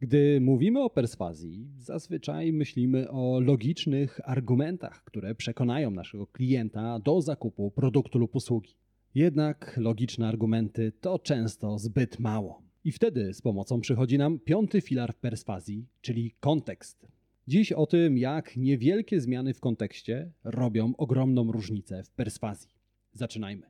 Gdy mówimy o perswazji, zazwyczaj myślimy o logicznych argumentach, które przekonają naszego klienta do zakupu produktu lub usługi. Jednak logiczne argumenty to często zbyt mało. I wtedy z pomocą przychodzi nam piąty filar w perswazji, czyli kontekst. Dziś o tym, jak niewielkie zmiany w kontekście robią ogromną różnicę w perswazji. Zaczynajmy.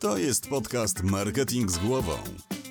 To jest podcast Marketing z głową.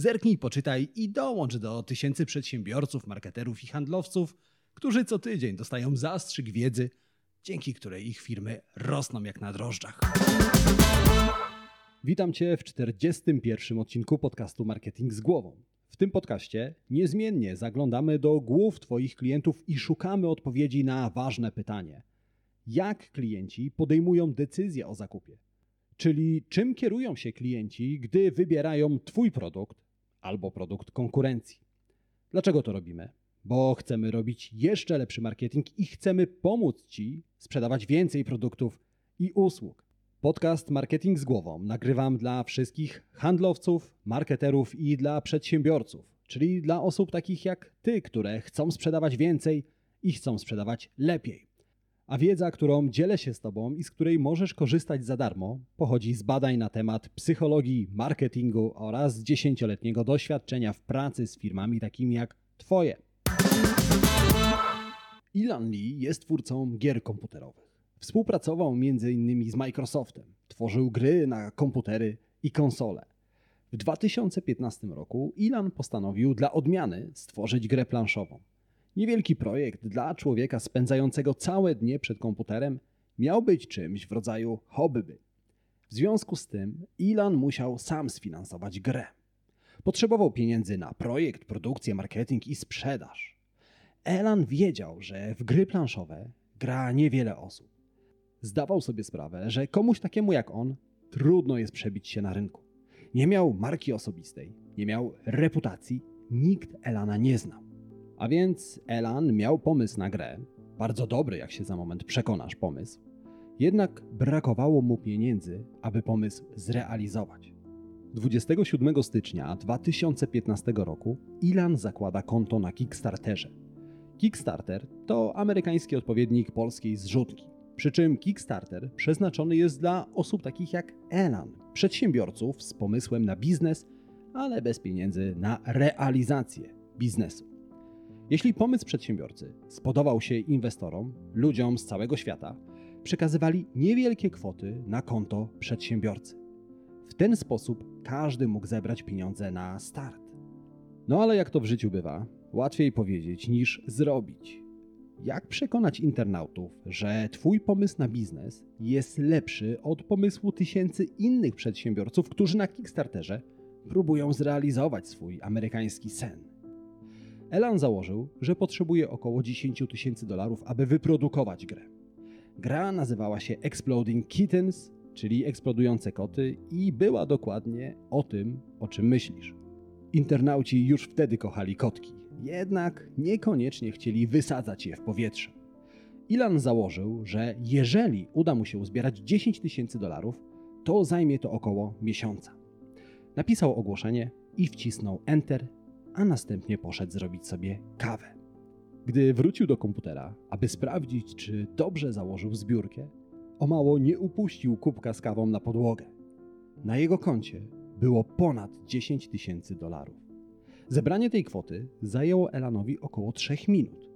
Zerknij, poczytaj i dołącz do tysięcy przedsiębiorców, marketerów i handlowców, którzy co tydzień dostają zastrzyk wiedzy, dzięki której ich firmy rosną jak na drożdżach. Witam Cię w 41. odcinku podcastu Marketing z głową. W tym podcaście niezmiennie zaglądamy do głów Twoich klientów i szukamy odpowiedzi na ważne pytanie. Jak klienci podejmują decyzję o zakupie? Czyli czym kierują się klienci, gdy wybierają Twój produkt albo produkt konkurencji. Dlaczego to robimy? Bo chcemy robić jeszcze lepszy marketing i chcemy pomóc Ci sprzedawać więcej produktów i usług. Podcast Marketing z głową nagrywam dla wszystkich handlowców, marketerów i dla przedsiębiorców, czyli dla osób takich jak Ty, które chcą sprzedawać więcej i chcą sprzedawać lepiej. A wiedza, którą dzielę się z Tobą i z której możesz korzystać za darmo, pochodzi z badań na temat psychologii, marketingu oraz dziesięcioletniego doświadczenia w pracy z firmami takimi jak Twoje. Ilan Lee jest twórcą gier komputerowych. Współpracował m.in. z Microsoftem, tworzył gry na komputery i konsole. W 2015 roku Ilan postanowił dla odmiany stworzyć grę planszową. Niewielki projekt dla człowieka spędzającego całe dnie przed komputerem miał być czymś w rodzaju hobby. W związku z tym Ilan musiał sam sfinansować grę. Potrzebował pieniędzy na projekt, produkcję, marketing i sprzedaż. Elan wiedział, że w gry planszowe gra niewiele osób. Zdawał sobie sprawę, że komuś takiemu jak on trudno jest przebić się na rynku. Nie miał marki osobistej, nie miał reputacji, nikt Elana nie znał. A więc Elan miał pomysł na grę, bardzo dobry, jak się za moment przekonasz, pomysł. Jednak brakowało mu pieniędzy, aby pomysł zrealizować. 27 stycznia 2015 roku Ilan zakłada konto na Kickstarterze. Kickstarter to amerykański odpowiednik polskiej zrzutki. Przy czym Kickstarter przeznaczony jest dla osób takich jak Elan, przedsiębiorców z pomysłem na biznes, ale bez pieniędzy na realizację biznesu. Jeśli pomysł przedsiębiorcy spodobał się inwestorom, ludziom z całego świata, przekazywali niewielkie kwoty na konto przedsiębiorcy. W ten sposób każdy mógł zebrać pieniądze na start. No ale jak to w życiu bywa, łatwiej powiedzieć niż zrobić. Jak przekonać internautów, że Twój pomysł na biznes jest lepszy od pomysłu tysięcy innych przedsiębiorców, którzy na Kickstarterze próbują zrealizować swój amerykański sen? Elan założył, że potrzebuje około 10 tysięcy dolarów, aby wyprodukować grę. Gra nazywała się Exploding Kittens, czyli eksplodujące koty, i była dokładnie o tym, o czym myślisz. Internauci już wtedy kochali kotki, jednak niekoniecznie chcieli wysadzać je w powietrze. Ilan założył, że jeżeli uda mu się uzbierać 10 tysięcy dolarów, to zajmie to około miesiąca. Napisał ogłoszenie i wcisnął Enter a następnie poszedł zrobić sobie kawę. Gdy wrócił do komputera, aby sprawdzić, czy dobrze założył zbiórkę, o mało nie upuścił kubka z kawą na podłogę. Na jego koncie było ponad 10 tysięcy dolarów. Zebranie tej kwoty zajęło Elanowi około 3 minut.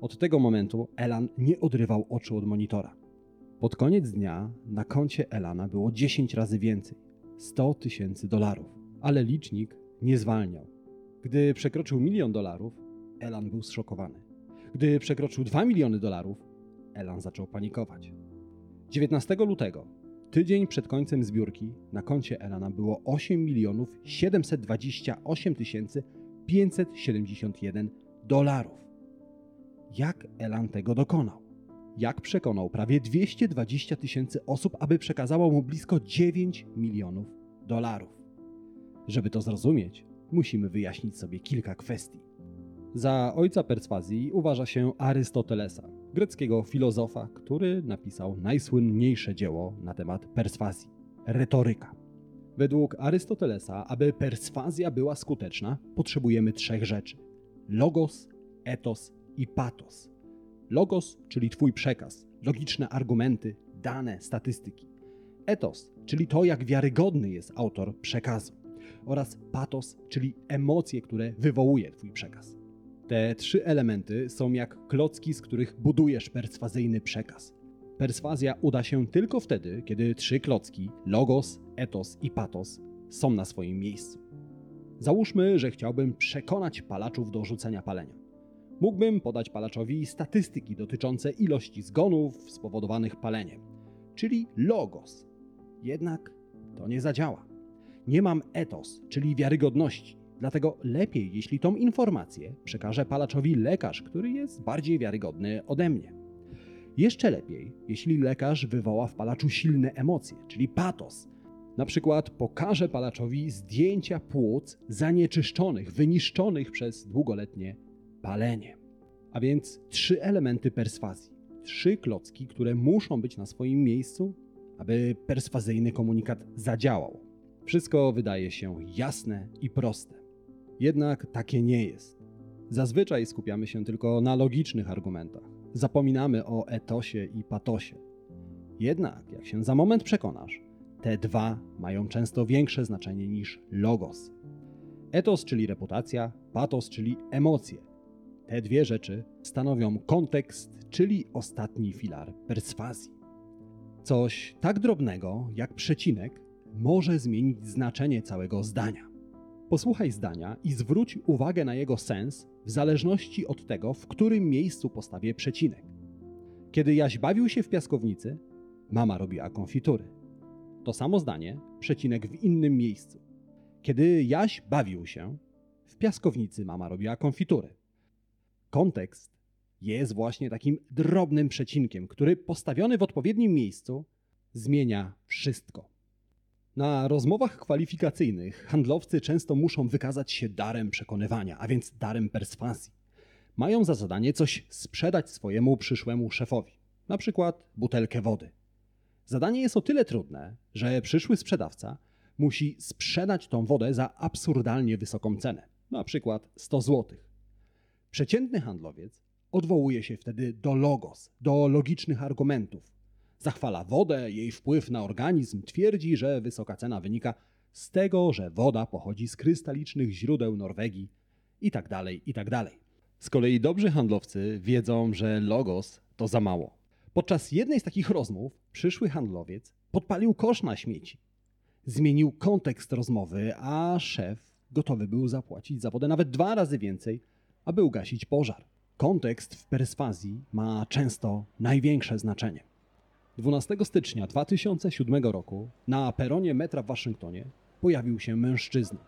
Od tego momentu Elan nie odrywał oczu od monitora. Pod koniec dnia na koncie Elana było 10 razy więcej 100 tysięcy dolarów, ale licznik nie zwalniał. Gdy przekroczył milion dolarów, Elan był zszokowany. Gdy przekroczył 2 miliony dolarów, Elan zaczął panikować. 19 lutego, tydzień przed końcem zbiórki, na koncie Elana było 8 milionów 728 tysięcy 571 dolarów. Jak Elan tego dokonał? Jak przekonał prawie 220 tysięcy osób, aby przekazało mu blisko 9 milionów dolarów? Żeby to zrozumieć, musimy wyjaśnić sobie kilka kwestii. Za ojca perswazji uważa się Arystotelesa, greckiego filozofa, który napisał najsłynniejsze dzieło na temat perswazji retoryka. Według Arystotelesa, aby perswazja była skuteczna, potrzebujemy trzech rzeczy: logos, etos i patos. Logos, czyli Twój przekaz, logiczne argumenty, dane, statystyki. Etos, czyli to, jak wiarygodny jest autor przekazu. Oraz patos, czyli emocje, które wywołuje Twój przekaz. Te trzy elementy są jak klocki, z których budujesz perswazyjny przekaz. Perswazja uda się tylko wtedy, kiedy trzy klocki logos, etos i patos są na swoim miejscu. Załóżmy, że chciałbym przekonać palaczów do rzucenia palenia. Mógłbym podać palaczowi statystyki dotyczące ilości zgonów spowodowanych paleniem, czyli logos. Jednak to nie zadziała. Nie mam etos, czyli wiarygodności. Dlatego lepiej, jeśli tą informację przekaże palaczowi lekarz, który jest bardziej wiarygodny ode mnie. Jeszcze lepiej, jeśli lekarz wywoła w palaczu silne emocje, czyli patos. Na przykład pokaże palaczowi zdjęcia płuc zanieczyszczonych, wyniszczonych przez długoletnie palenie. A więc trzy elementy perswazji. Trzy klocki, które muszą być na swoim miejscu, aby perswazyjny komunikat zadziałał. Wszystko wydaje się jasne i proste. Jednak takie nie jest. Zazwyczaj skupiamy się tylko na logicznych argumentach. Zapominamy o etosie i patosie. Jednak, jak się za moment przekonasz, te dwa mają często większe znaczenie niż logos. Etos, czyli reputacja, patos, czyli emocje. Te dwie rzeczy stanowią kontekst, czyli ostatni filar perswazji. Coś tak drobnego jak przecinek może zmienić znaczenie całego zdania. Posłuchaj zdania i zwróć uwagę na jego sens w zależności od tego, w którym miejscu postawię przecinek. Kiedy Jaś bawił się w piaskownicy, mama robiła konfitury. To samo zdanie, przecinek w innym miejscu. Kiedy Jaś bawił się, w piaskownicy mama robiła konfitury. Kontekst jest właśnie takim drobnym przecinkiem, który postawiony w odpowiednim miejscu zmienia wszystko. Na rozmowach kwalifikacyjnych handlowcy często muszą wykazać się darem przekonywania, a więc darem perswazji. Mają za zadanie coś sprzedać swojemu przyszłemu szefowi, na przykład butelkę wody. Zadanie jest o tyle trudne, że przyszły sprzedawca musi sprzedać tą wodę za absurdalnie wysoką cenę, na przykład 100 zł. Przeciętny handlowiec odwołuje się wtedy do logos, do logicznych argumentów, Zachwala wodę, jej wpływ na organizm, twierdzi, że wysoka cena wynika z tego, że woda pochodzi z krystalicznych źródeł Norwegii itd. Tak itd. Tak z kolei dobrzy handlowcy wiedzą, że logos to za mało. Podczas jednej z takich rozmów przyszły handlowiec podpalił kosz na śmieci. Zmienił kontekst rozmowy, a szef gotowy był zapłacić za wodę nawet dwa razy więcej, aby ugasić pożar. Kontekst w perswazji ma często największe znaczenie. 12 stycznia 2007 roku na peronie metra w Waszyngtonie pojawił się mężczyzna.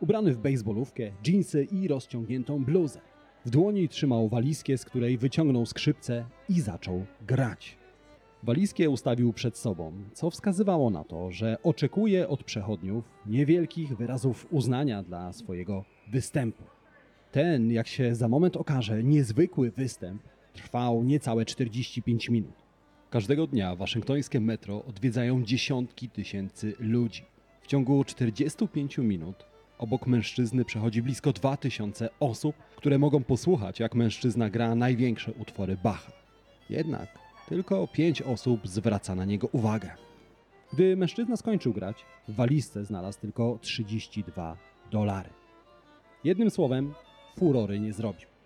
Ubrany w bejsbolówkę, dżinsy i rozciągniętą bluzę. W dłoni trzymał walizkę, z której wyciągnął skrzypce i zaczął grać. Walizkę ustawił przed sobą, co wskazywało na to, że oczekuje od przechodniów niewielkich wyrazów uznania dla swojego występu. Ten, jak się za moment okaże, niezwykły występ trwał niecałe 45 minut. Każdego dnia waszyngtońskie metro odwiedzają dziesiątki tysięcy ludzi. W ciągu 45 minut obok mężczyzny przechodzi blisko 2000 osób, które mogą posłuchać, jak mężczyzna gra największe utwory Bacha. Jednak tylko 5 osób zwraca na niego uwagę. Gdy mężczyzna skończył grać, w walizce znalazł tylko 32 dolary. Jednym słowem, furory nie zrobił.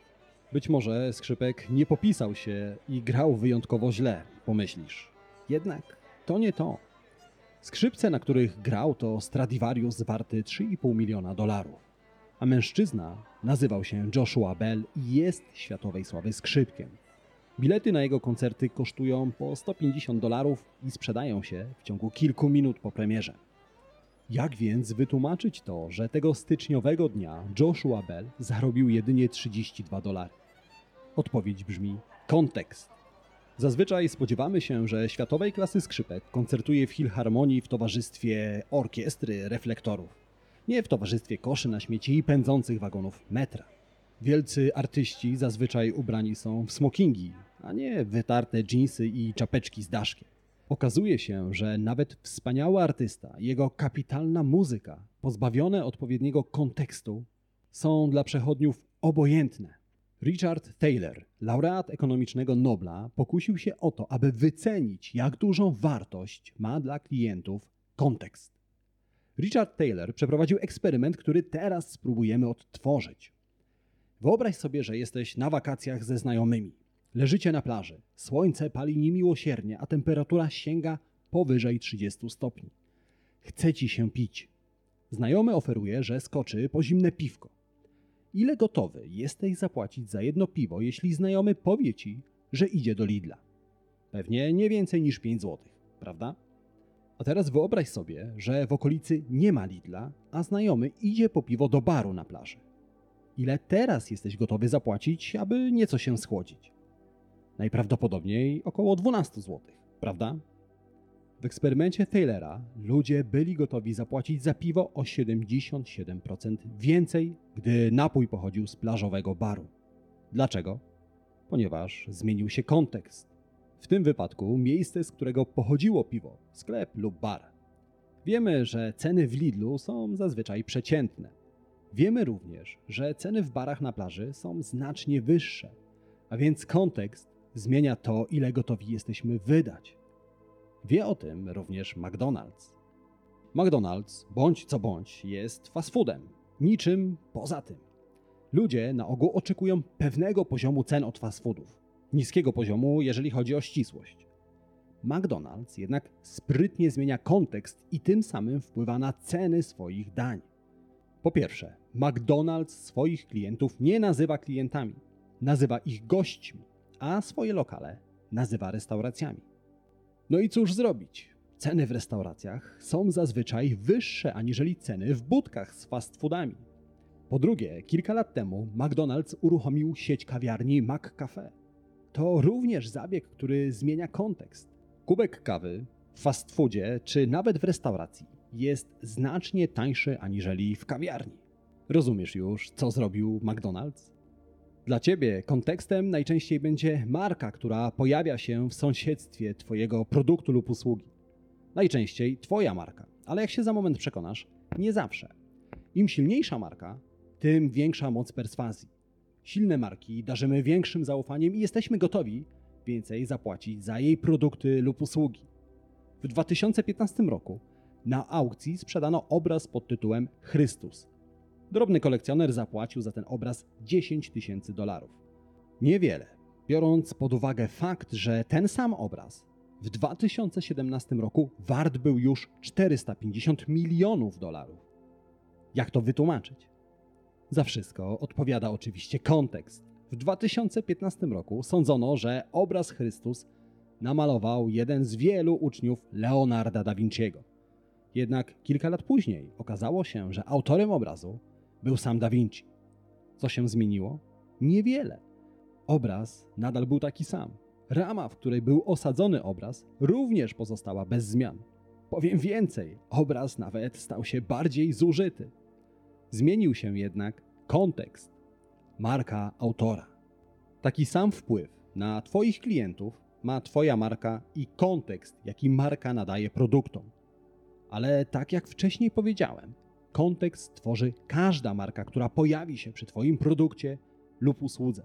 Być może skrzypek nie popisał się i grał wyjątkowo źle, pomyślisz. Jednak to nie to. Skrzypce, na których grał, to Stradivarius warty 3,5 miliona dolarów. A mężczyzna nazywał się Joshua Bell i jest światowej sławy skrzypkiem. Bilety na jego koncerty kosztują po 150 dolarów i sprzedają się w ciągu kilku minut po premierze. Jak więc wytłumaczyć to, że tego styczniowego dnia Joshua Bell zarobił jedynie 32 dolary? Odpowiedź brzmi kontekst. Zazwyczaj spodziewamy się, że światowej klasy skrzypek koncertuje w Filharmonii w towarzystwie orkiestry reflektorów, nie w towarzystwie koszy na śmieci i pędzących wagonów metra. Wielcy artyści zazwyczaj ubrani są w smokingi, a nie wytarte dżinsy i czapeczki z daszkiem. Okazuje się, że nawet wspaniały artysta, jego kapitalna muzyka, pozbawione odpowiedniego kontekstu, są dla przechodniów obojętne. Richard Taylor, laureat ekonomicznego Nobla, pokusił się o to, aby wycenić, jak dużą wartość ma dla klientów kontekst. Richard Taylor przeprowadził eksperyment, który teraz spróbujemy odtworzyć. Wyobraź sobie, że jesteś na wakacjach ze znajomymi. Leżycie na plaży, słońce pali niemiłosiernie, a temperatura sięga powyżej 30 stopni. Chce ci się pić. Znajomy oferuje, że skoczy po zimne piwko. Ile gotowy jesteś zapłacić za jedno piwo, jeśli znajomy powie ci, że idzie do Lidla? Pewnie nie więcej niż 5 zł, prawda? A teraz wyobraź sobie, że w okolicy nie ma Lidla, a znajomy idzie po piwo do baru na plaży. Ile teraz jesteś gotowy zapłacić, aby nieco się schłodzić? Najprawdopodobniej około 12 zł, prawda? W eksperymencie Taylora ludzie byli gotowi zapłacić za piwo o 77% więcej, gdy napój pochodził z plażowego baru. Dlaczego? Ponieważ zmienił się kontekst. W tym wypadku miejsce, z którego pochodziło piwo, sklep lub bar. Wiemy, że ceny w Lidlu są zazwyczaj przeciętne. Wiemy również, że ceny w barach na plaży są znacznie wyższe, a więc kontekst zmienia to, ile gotowi jesteśmy wydać. Wie o tym również McDonald's. McDonald's, bądź co bądź, jest fast foodem, niczym poza tym. Ludzie na ogół oczekują pewnego poziomu cen od fast foodów, niskiego poziomu, jeżeli chodzi o ścisłość. McDonald's jednak sprytnie zmienia kontekst i tym samym wpływa na ceny swoich dań. Po pierwsze, McDonald's swoich klientów nie nazywa klientami, nazywa ich gośćmi, a swoje lokale nazywa restauracjami. No i cóż zrobić? Ceny w restauracjach są zazwyczaj wyższe aniżeli ceny w budkach z fast foodami. Po drugie, kilka lat temu McDonald's uruchomił sieć kawiarni McCafe. To również zabieg, który zmienia kontekst. Kubek kawy w fast foodzie czy nawet w restauracji jest znacznie tańszy aniżeli w kawiarni. Rozumiesz już, co zrobił McDonald's? Dla ciebie kontekstem najczęściej będzie marka, która pojawia się w sąsiedztwie twojego produktu lub usługi. Najczęściej twoja marka, ale jak się za moment przekonasz, nie zawsze. Im silniejsza marka, tym większa moc perswazji. Silne marki darzymy większym zaufaniem i jesteśmy gotowi więcej zapłacić za jej produkty lub usługi. W 2015 roku na aukcji sprzedano obraz pod tytułem Chrystus Drobny kolekcjoner zapłacił za ten obraz 10 tysięcy dolarów. Niewiele, biorąc pod uwagę fakt, że ten sam obraz w 2017 roku wart był już 450 milionów dolarów. Jak to wytłumaczyć? Za wszystko odpowiada oczywiście kontekst. W 2015 roku sądzono, że obraz Chrystus namalował jeden z wielu uczniów Leonarda da Vinciego. Jednak kilka lat później okazało się, że autorem obrazu był sam Da Vinci. Co się zmieniło? Niewiele. Obraz nadal był taki sam. Rama, w której był osadzony obraz, również pozostała bez zmian. Powiem więcej, obraz nawet stał się bardziej zużyty. Zmienił się jednak kontekst, marka autora. Taki sam wpływ na Twoich klientów ma Twoja marka i kontekst, jaki marka nadaje produktom. Ale tak jak wcześniej powiedziałem, Kontekst tworzy każda marka, która pojawi się przy Twoim produkcie lub usłudze.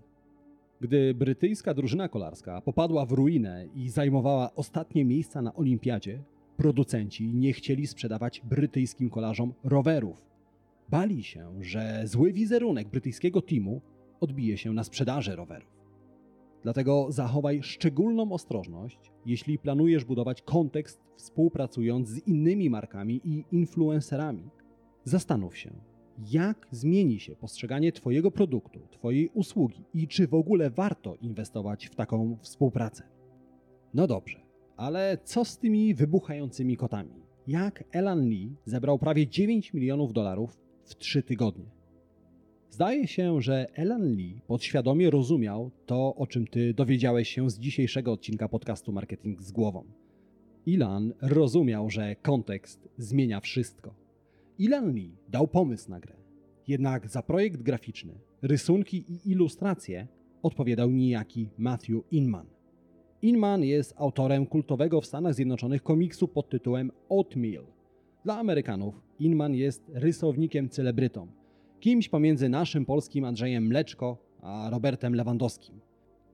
Gdy brytyjska drużyna kolarska popadła w ruinę i zajmowała ostatnie miejsca na olimpiadzie, producenci nie chcieli sprzedawać brytyjskim kolarzom rowerów. Bali się, że zły wizerunek brytyjskiego teamu odbije się na sprzedaży rowerów. Dlatego zachowaj szczególną ostrożność, jeśli planujesz budować kontekst współpracując z innymi markami i influencerami, Zastanów się, jak zmieni się postrzeganie Twojego produktu, Twojej usługi i czy w ogóle warto inwestować w taką współpracę. No dobrze, ale co z tymi wybuchającymi kotami? jak Elan Lee zebrał prawie 9 milionów dolarów w 3 tygodnie. Zdaje się, że Elan Lee podświadomie rozumiał to, o czym ty dowiedziałeś się z dzisiejszego odcinka podcastu Marketing z głową. Ilan rozumiał, że kontekst zmienia wszystko. Ilan Lee dał pomysł na grę. Jednak za projekt graficzny, rysunki i ilustracje odpowiadał niejaki Matthew Inman. Inman jest autorem kultowego w Stanach Zjednoczonych komiksu pod tytułem Oatmeal. Dla Amerykanów Inman jest rysownikiem celebrytą, kimś pomiędzy naszym polskim Andrzejem Mleczko a Robertem Lewandowskim.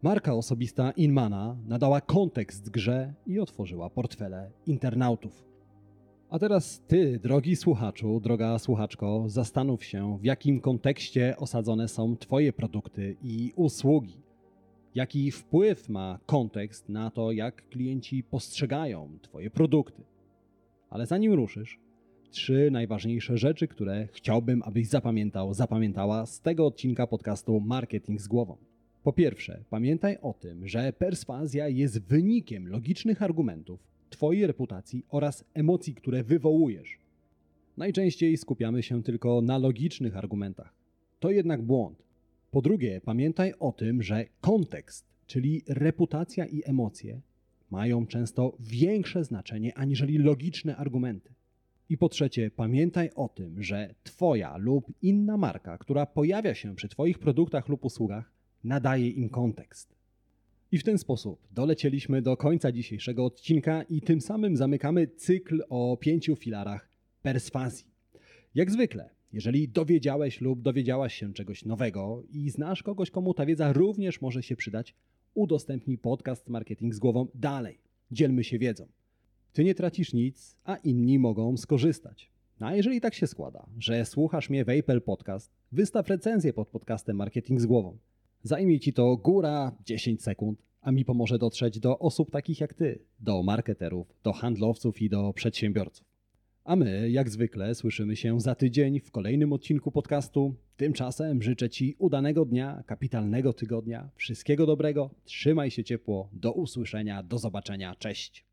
Marka osobista Inmana nadała kontekst grze i otworzyła portfele internautów. A teraz ty, drogi słuchaczu, droga słuchaczko, zastanów się, w jakim kontekście osadzone są twoje produkty i usługi. Jaki wpływ ma kontekst na to, jak klienci postrzegają twoje produkty. Ale zanim ruszysz, trzy najważniejsze rzeczy, które chciałbym, abyś zapamiętał, zapamiętała z tego odcinka podcastu Marketing z głową. Po pierwsze, pamiętaj o tym, że perswazja jest wynikiem logicznych argumentów, Twojej reputacji oraz emocji, które wywołujesz. Najczęściej skupiamy się tylko na logicznych argumentach. To jednak błąd. Po drugie, pamiętaj o tym, że kontekst, czyli reputacja i emocje, mają często większe znaczenie aniżeli logiczne argumenty. I po trzecie, pamiętaj o tym, że Twoja lub inna marka, która pojawia się przy Twoich produktach lub usługach, nadaje im kontekst. I w ten sposób dolecieliśmy do końca dzisiejszego odcinka i tym samym zamykamy cykl o pięciu filarach perswazji. Jak zwykle, jeżeli dowiedziałeś lub dowiedziałaś się czegoś nowego i znasz kogoś, komu ta wiedza również może się przydać, udostępnij podcast Marketing z głową dalej. Dzielmy się wiedzą. Ty nie tracisz nic, a inni mogą skorzystać. A jeżeli tak się składa, że słuchasz mnie w Apple Podcast, wystaw recenzję pod podcastem Marketing z głową. Zajmie ci to góra 10 sekund, a mi pomoże dotrzeć do osób takich jak ty, do marketerów, do handlowców i do przedsiębiorców. A my, jak zwykle, słyszymy się za tydzień w kolejnym odcinku podcastu. Tymczasem życzę Ci udanego dnia, kapitalnego tygodnia, wszystkiego dobrego, trzymaj się ciepło, do usłyszenia, do zobaczenia, cześć.